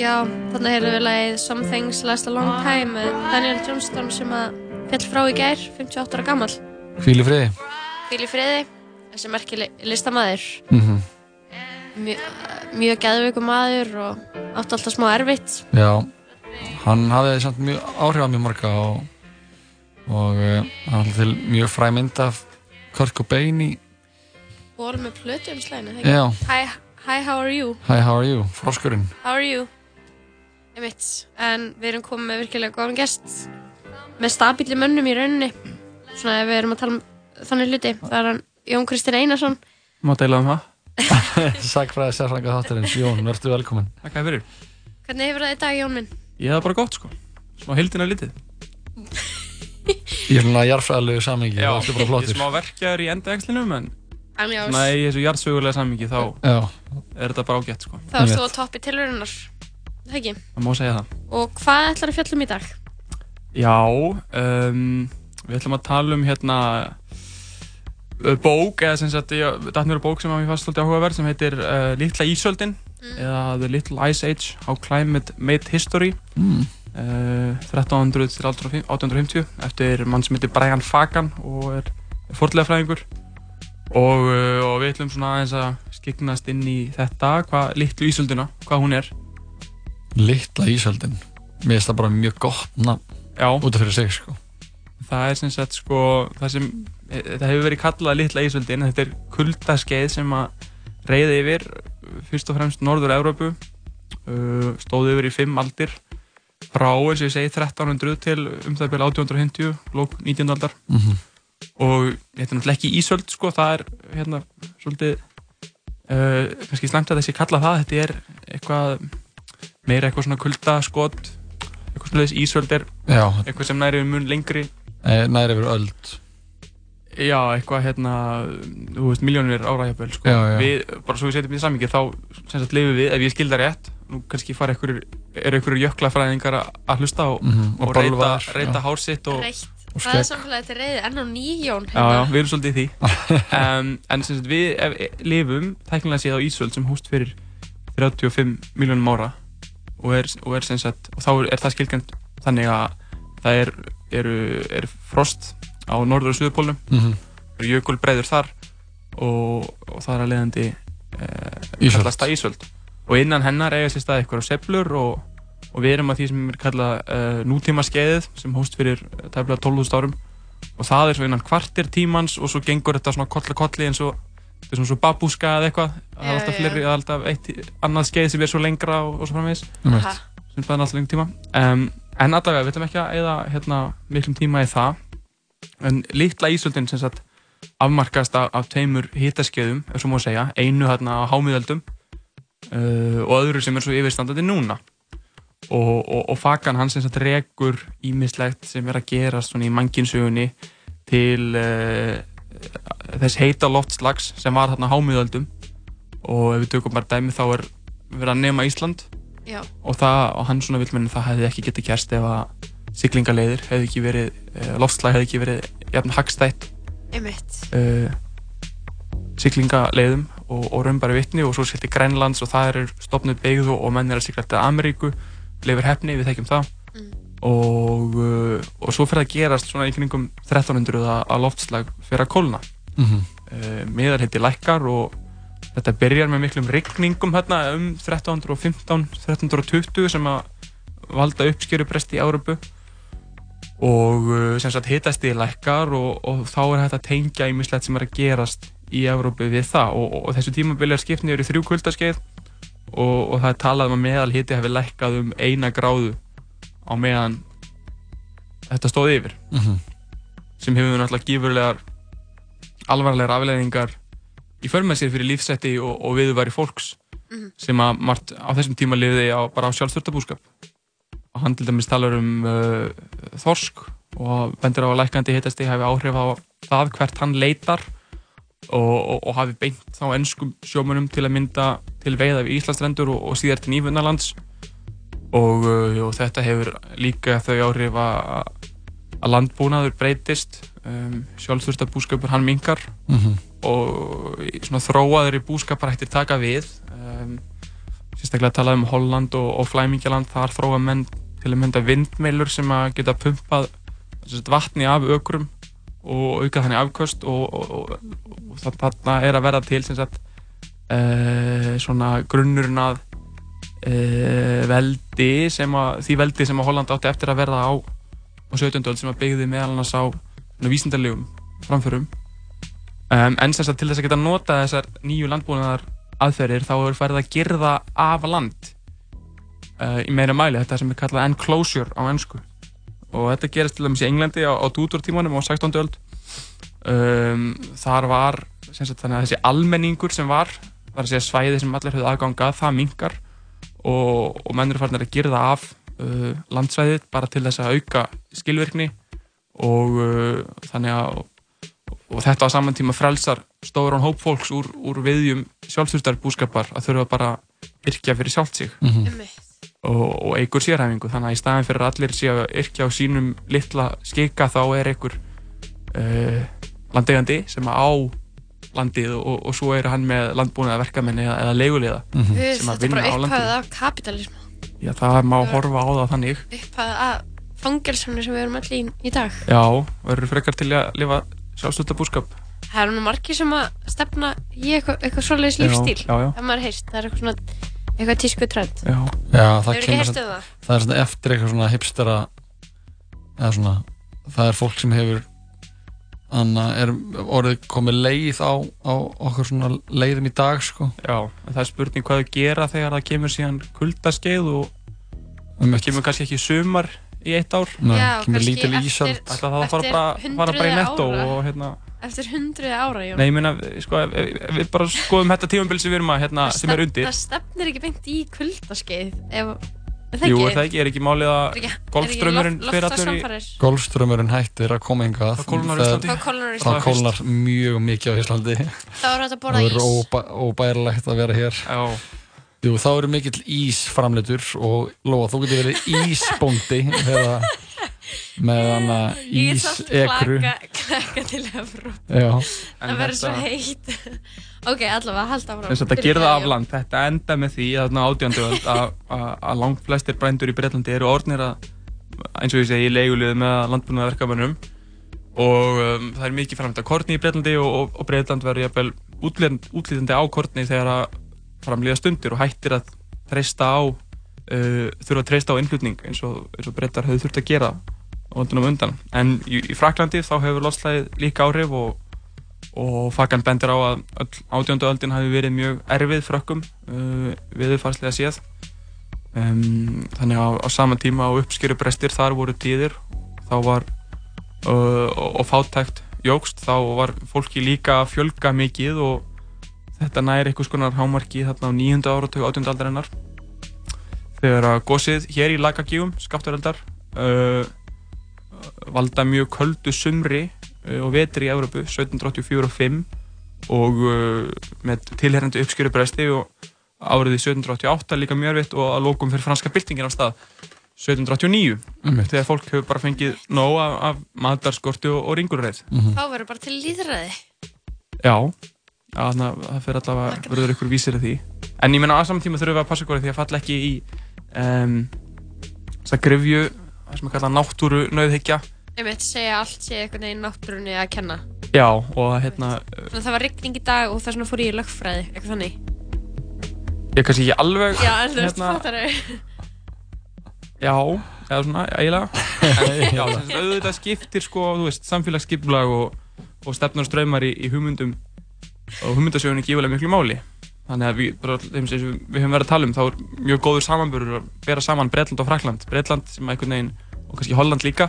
Já, þannig heyrðum við lagið Some Things Last a Long Time með Daniel Johnston sem að fjall frá í gær, 58 ára gammal. Hvíli friði. Hvíli friði, þessi merkileg listamæður. Mm -hmm. Mjö, mjög gæðveikum maður og átti alltaf smá erfitt. Já, hann hafði samt mjög áhrif að mjög marga og, og uh, hann hafði til mjög fræ mynd af Kurt Cobain í... Ból með plötu um slæðinu, þegar? Já. Hi, hi, how are you? Hi, how are you? Froskurinn. How are you? Einmitt, en við erum komið með virkilega góðan gest. Með stabíli mönnum í rauninni. Svona ef við erum að tala um þannig hluti. Það er hann Jón Kristinn Einarsson. Má deila um það? Sækfræði sérfrænga þáttarins, Jón, verður velkominn. Takk fyrir. Hvernig hefur það í dag, Jón minn? Ég hef bara gott sko, smá hildina litið. Ég er svona jarðfræðilegu samingi, það er bara flottur Ég er smá verkjar í endaexlinum en svona í þessu jarðsögulega samingi þá Já. er þetta bara ágætt sko. Þá erst þú á toppi tilvörunar Það ekki? Það má segja það. Og hvað ætlar að fjallum í dag? Já, um, við ætlum að tala um hérna bók, eða sem sagt, þetta er bók sem að mér fannst svolítið áhugaverð sem heitir uh, Littla Ísöldin mm. eða The Little Ice Age How Climate Made History mm. uh, 1300 til 1850 eftir mann sem heitir Brian Fagan og er fordlegafræðingur og, uh, og við ætlum svona aðeins að skiknast inn í þetta, hvað Littlu Ísöldina, hvað hún er Littla Ísöldin mér finnst það bara mjög gott nafn út af fyrir sig sko. það er sem sagt sko það sem, það hefur verið kallað Littla Ísöldin þetta er kuldaskeið sem að reyði yfir fyrst og fremst Norður Európu uh, stóði yfir í fimm aldir frá eins og ég segi 1300 til um það byrja 1850 lók 19. aldar mm -hmm. og þetta er náttúrulega ekki Ísöld sko það er hérna svolítið uh, kannski slæmt að þessi kalla það þetta er eitthvað meira eitthvað svona kuldaskot eitthvað svona þess ísöld er já. eitthvað sem næri við mun lengri. E, næri við öld. Já, eitthvað hérna þú veist, miljónir áræðjaföl sko. við, bara svo við setjum í samvikið þá sagt lifum við, ef ég skildar rétt nú kannski fara einhverjur, eru einhverjur jöklafræðingar að hlusta og, mm -hmm. og, og reyta, reyta hársitt og, og það er samfélag þetta reyði enn á nýjón já, já, við erum svolítið í því. Um, en sem sagt við ef, lifum tæknilega séð á Ísöld sem hóst fyrir 35 miljónum ára og er, og er, sagt, og þá er það skilgjörn þannig að það er, eru, er frost á norður og suðupólnum mm -hmm. og jökulbreiður þar og, og það er að leiðandi eh, kallast það Ísöld. Og innan hennar eiga sér stað eitthvað seflur og, og við erum að því sem er kallað uh, nútíma skeiðið sem hóst fyrir tæmlega 12.000 árum. Og það er svo innan kvartir tímans og svo gengur þetta svona koll að kolli eins og svona svo babúska eða eitthvað? Það er alltaf fleiri, það er alltaf eitt annað skeið sem er svo lengra og, og svo framvegis. Sem bæðir alltaf lengur tíma. Um, en allavega, við ætlum ekki að eða hérna, miklum tíma í það. En litla Ísöldin sem sagt afmarkast af, af tveimur hitaskeiðum ef svo má segja, einu hérna á hámiðöldum uh, og öðru sem er svo yfirstandandi núna. Og, og, og fagan hans sem sagt regur ímislegt sem er að gerast svona í manginsugunni til uh, þess heita loftslags sem var hérna hámiðöldum og ef við tökum bara dæmi þá er verið að nema Ísland Já. og, það, og hann svona vil menna það hefði ekki getið kjærst ef að siglingaleiðir hefði ekki verið, uh, loftslag hefði ekki verið jafn hagstætt uh, siglingaleiðum og, og raumbæri vittni og svo skilti Grænlands og það er stopnud beigð og menn er að sigla til Ameríku leifir hefni, við þekkjum það. Og, uh, og svo fyrir að gerast svona í kringum 1300 að loftslag fyrir að kólna. Mm -hmm. miðar heiti lækkar og þetta byrjar með miklum rigningum hérna um 1315, 1320 sem að valda uppskeruprest í Árubu og sem sagt hitast í lækkar og, og þá er að tengja ímislegt sem er að gerast í Árubu við það. Og, og, og þessu tímabili er skiptnið yfir þrjú kuldaskeið og það er talað um að meðal hiti hefur lækkað um eina gráðu á meðan þetta stóði yfir mm -hmm. sem hefur náttúrulega gífurlegar alvarlegar afleðingar í förmessið fyrir lífsætti og, og viðværi fólks mm -hmm. sem að margt á þessum tíma liði á, bara á sjálfstörtabúskap og hann til dæmis talar um uh, þorsk og bendur á að lækandi hittasti hafi áhrif á það hvert hann leitar og, og, og hafi beint þá ennskum sjómunum til að mynda til veiða við Íslandsrendur og síðar til Nýfundarlands og, uh, og þetta hefur líka þau áhrif að að landbúnaður breytist. Um, sjálfsvörstabúskapur hann mingar mm -hmm. og svona þróaður í búskapar hættir taka við. Um, sérstaklega talað um Holland og, og Flæmingjaland, þar þróa menn til að mynda vindmeilur sem að geta pumpað vatni af ökrum og auka þannig afköst. Og, og, þarna er að verða til sagt uh, svona grunnurinn að uh, veldi sem að, því veldi sem að Holland átti eftir að verða á á 17. öld sem að byggði meðal annars á vísindarlegum framförum um, en sem sagt til þess að geta nota þessar nýju landbúnaðar aðferðir þá er færið að gerða af land uh, í meira mæli, þetta sem er kallað enclosure á ennsku og þetta gerist til dæmis í Englandi á, á Tudor-tímanum á 16. öld um, þar var sagt, þessi almenningur sem var segja svæði sem allir höfðu aðgangað það mingar og, og menn eru farin að gerða af uh, landsvæðið bara til þess að auka skilvirkni og uh, þannig að og þetta á saman tíma frelsar stóður án hóp fólks úr, úr viðjum sjálfsvöldar búskapar að þurfa bara yrkja fyrir sjálft sig mm -hmm. og, og eigur sérhæfingu þannig að í staðin fyrir að allir sé að yrkja á sínum litla skika þá er einhver uh, landegandi sem á landið og, og svo er hann með landbúnaða verkamenni eða, eða leigulega mm -hmm. sem að vinna á landið Þetta er bara upphæðið af kapitalism Já það má horfa á það þannig. Upphæðið af fangelsunni sem við erum allir í, í dag. Já, verður frekar til að lifa sjálfstöldar búskap. Það eru nú margir sem að stefna í eitthvað, eitthvað svoleiðis lífstíl já, já. það maður heist, það er eitthvað svona eitthvað tísku trend. Já, já það, það, kemur, það? það er svona eftir eitthvað svona hipstera eða svona það er fólk sem hefur Þannig að er orðið komið leið á, á okkur svona leiðum í dag sko. Já, en það er spurning hvað þau gera þegar það kemur síðan kuldaskeið og um það kemur kannski ekki sumar í eitt ár. Nei, kemur lítil ísald. Það þarf að fara bara, fara bara í netto og hérna... Eftir hundruði ára, já. Nei, ég meina, sko, við bara skoðum þetta tímanbili sem við erum að, hérna, sem er undir. Það stefnir ekki beint í kuldaskeið ef Jú, það ekki, er ekki málið að golfströmmurinn fyrir allur í... Golfströmmurinn hættir að koma yngar. Það kólnar í Íslandi. Það kólnar mjög mikið á Íslandi. Það er að borða ís. Það er óbærilegt að vera hér. Já. Jú, þá eru mikill ísframleitur og Lóa, þú getur verið ísbóndi þegar með hana ísekru. Ég er það krakka til Evróp. Já. Það verður svo heitt. Ok, allavega, halda áfram. Þetta gerða af land, þetta enda með því að átjöndu að langt flestir brændur í Breitlandi eru orðnir að, eins og ég segi, í leigulegðu með landbúnaðarverkamannum og um, það er mikið framlega kortni í Breitlandi og, og, og Breitland verður jafnvel útlýtandi á kortni þegar að framlega stundir og hættir að treysta á, uh, þurfa að treysta á innflutning eins og, og Breitlar höfðu þurft að gera á völdunum undan. En í, í Fraklandi þá hefur losslæðið líka áhrif og og Fagan bendir á að átjöndu öldin hafi verið mjög erfið frökkum uh, viðfarslega séð um, þannig að á, saman tíma á uppskýrubrestir þar voru tíðir var uh, og, fátækt jógst þá var fólki líka að fjölga mikið og þetta næri einhvers konar hámarki þarna á nýjunda áratug átjöndu aldarinnar þegar að gósið hér í lagagígum, skapturöldar uh, valda mjög köldu sumri Eh, og vetri í Európu 1784 og 5 og uh, með tilherrandi uppskjörubresti og áriði 1788 líka mjög erfitt og að lókum fyrir franska byltingin á stað 1789 mm. þegar fólk hefur bara fengið nóg af, af matarskorti og, og ringurreið mm -hmm. Þá verður bara til líðræði Já, þannig að það fyrir allavega verður ykkur vísir af því. En ég menna að saman tíma þurfum við að passa okkur því að falla ekki í um, þess að grefju sem er kallað náttúru nöðhyggja Ég veit segja allt sé einhvern veginn náttúrunni að kenna. Já, og hérna... Þannig að það var regning í dag og það svona fór ég í lögfræði, eitthvað þannig. Ég kannski ekki alveg... Já, en þú veist, hérna, fattar þau. Já, eða svona, eiginlega. En já, þess að auðvitað skiptir sko, þú veist, samfélagsskiplag og, og stefnur og ströymar í, í hugmyndum og hugmyndasögunni gífulega miklu máli. Þannig að við, bara, við höfum verið að tala um, þá er mjög góður samanbörur að bera saman Breitland og Frakland. Breitland sem að einhvern veginn, og kannski Holland líka,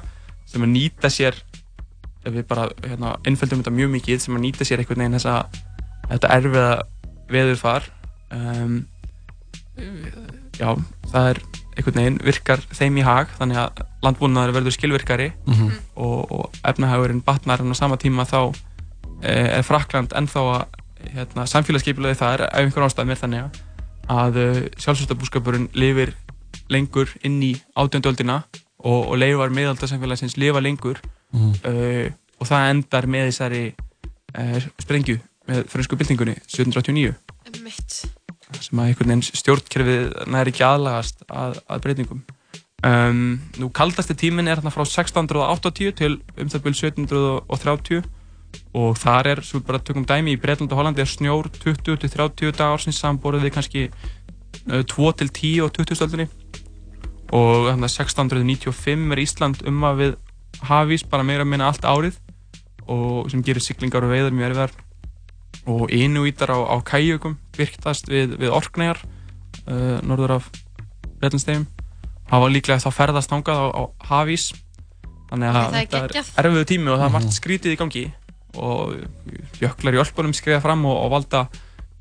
sem að nýta sér ef við bara hérna, innföldum þetta mjög mikið sem að nýta sér einhvern veginn þessa þetta erfiða veðurfar um, já, það er einhvern veginn virkar þeim í hag þannig að landbúnaður verður skilvirkari mm -hmm. og, og efnahagurinn batnar en á sama tíma þá eh, er Frakland ennþá að hérna, samfélagsskeipilaði það er af einhver ástæð mér þannig að uh, sjálfsvöldabúskapurinn lifir lengur inn í átjöndöldina og, og leifar miðaldarsamfélagsins lifa lengur mm. uh, og það endar með þessari uh, sprengju með fransku byltingunni 1789 Mitt. sem að einhvern veginn stjórnkerfið næri ekki aðlagast að, að breytingum. Um, nú kaldasti tímin er hérna frá 1680 til um það byrjum 1730 og þar er, svo bara tökum dæmi, í Breitland og Hollandi er snjór 20-30 dagar sem samborðið við kannski 2-10 og 20 stöldunni og þannig að 1695 er Ísland um að við hafís bara meira að minna allt árið og sem gerir syklingar og veiðar mjög erfiðar. Og inúítar á, á kæjökum virktast við, við orknæjar uh, norður af Breitlandstegjum hafa líklega þá ferðast nángað á, á hafís. Þannig að þetta er erfiðu tími og það er margt mhm. skrítið í gangi og jöklar í Ölpunum skriða fram og, og valda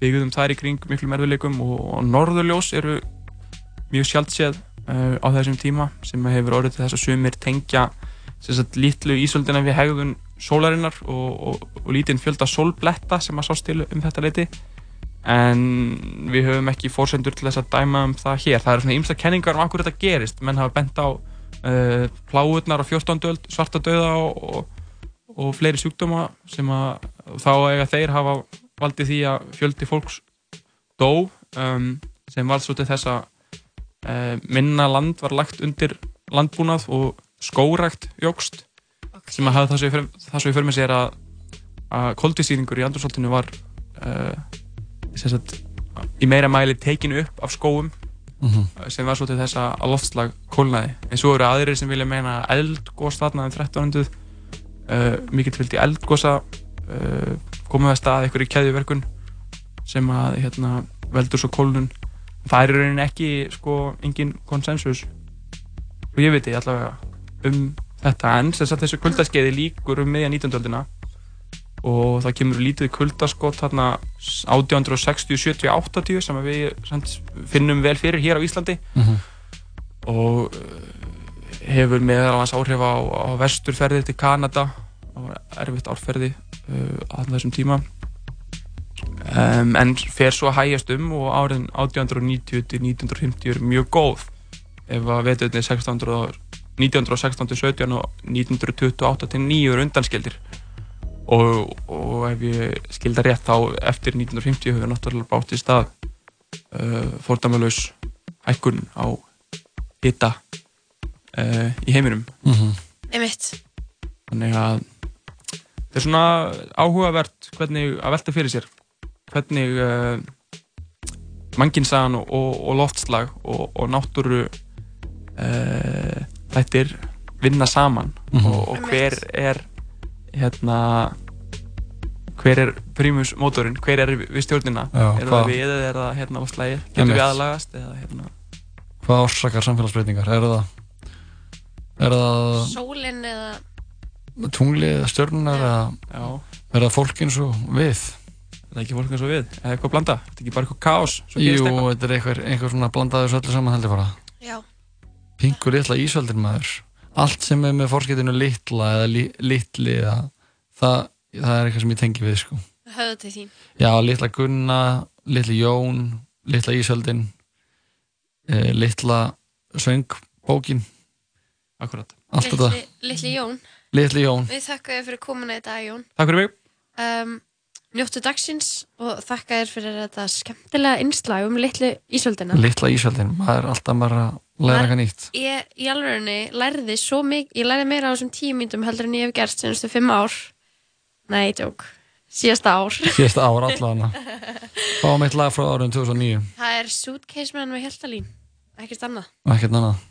byggðum þær í kring miklu merðuleikum og, og norðurljós eru mjög sjálfséð uh, á þessum tíma sem hefur orðið til þess að sumir tengja sagt, lítlu ísöldina við hegðun sólarinnar og, og lítinn fjölda sólbletta sem að sást til um þetta leiti en við höfum ekki fórsendur til þess að dæma um það hér það eru svona ýmsta kenningar um hvað þetta gerist menn hafa bent á uh, pláurnar á 14. öld, svarta döða og og fleiri sjúkdóma sem að þá eiga þeir hafa valdið því að fjöldi fólks dó um, sem var svo til þess að uh, minna land var lagt undir landbúnað og skórækt jógst okay. sem að hafa það svo í för með sér að, að koldvísýringur í andursoltinu var uh, sagt, í meira mæli tekinu upp af skóum mm -hmm. sem var svo til þess að loftslag kólnaði en svo eru aðrir sem vilja meina eldgóst þarna um 1300 uh, mikill vildi eldgosa uh, komið að stað eitthvað í keðjuverkun sem að hérna, veldur svo kólunum það er í rauninni ekki sko engin konsensus og ég veit ég allavega um þetta en þess að þessu kuldaskeiði líkur um meðja 19. öldina og það kemur lítið kuldaskott hérna 1860, 70, 80 sem við finnum vel fyrir hér á Íslandi mm -hmm. og hefur meðal hans áhrif á, á vesturferðir til Kanada. Það var erfitt árferði uh, á þessum tíma. Um, en fer svo að hægjast um og áriðin 1890 til 1950 er mjög góð. Ef að vetuðinni 1916 til 17 og 1928 til 9 er undanskildir. Og, og ef ég skildar rétt þá eftir 1950 hefur náttúrulega bátt í stað uh, fordæmalauðs hækkun á hitta uh, í heiminum. Mm -hmm. Einmitt. Þannig að þetta er svona áhugavert hvernig að velta fyrir sér hvernig uh, mannkinsagan og, og, og loftslag og, og náttúru uh, þættir vinna saman mm -hmm. og hver er hérna hver er prímus mótorinn, hver er við stjórnina? Já, er það við eða er það hérna á slægi getur við aðlagast eða hérna? Hvað orsakar samfélagsbreytingar, er það Er það... Sólinn eða... Tunglið eða stjörnunar eða... Já. Er það fólk eins og við? Er það ekki fólk eins og við? Eða eitthvað blanda? Er þetta ekki bara eitthvað kás? Jú, þetta er eitthvað, eitthvað svona blandaður svo öllu saman heldur bara. Já. Pingur litla ísöldin maður. Allt sem er með fórskiptinu litla eða li, litli eða það, það er eitthvað sem ég tengi við sko. Höfðu til þín. Já, litla Gunna, litli Jón, litla ísöldin, eh, litla Svöngbókin Akkurat. Allt þetta. Littli Jón. Littli Jón. Við þakka þér fyrir komuna í dag, Jón. Takk fyrir mig. Um, njóttu dagsins og þakka þér fyrir þetta skemmtilega innslag um Littli Ísöldina. Littla Ísöldin, maður er alltaf bara að læra eitthvað nýtt. Ég í alveg lærði svo mikið, ég lærði meira á þessum tíu mínutum heldur en ég hef gert senastu fimm ár. Nei, tjók. Síðasta ár. Síðasta ár, allavega. Fáum eitt lag frá árun 2009. Það er Suitcase Man með Hjaltalín. Ekkert annað. Ekkert annað.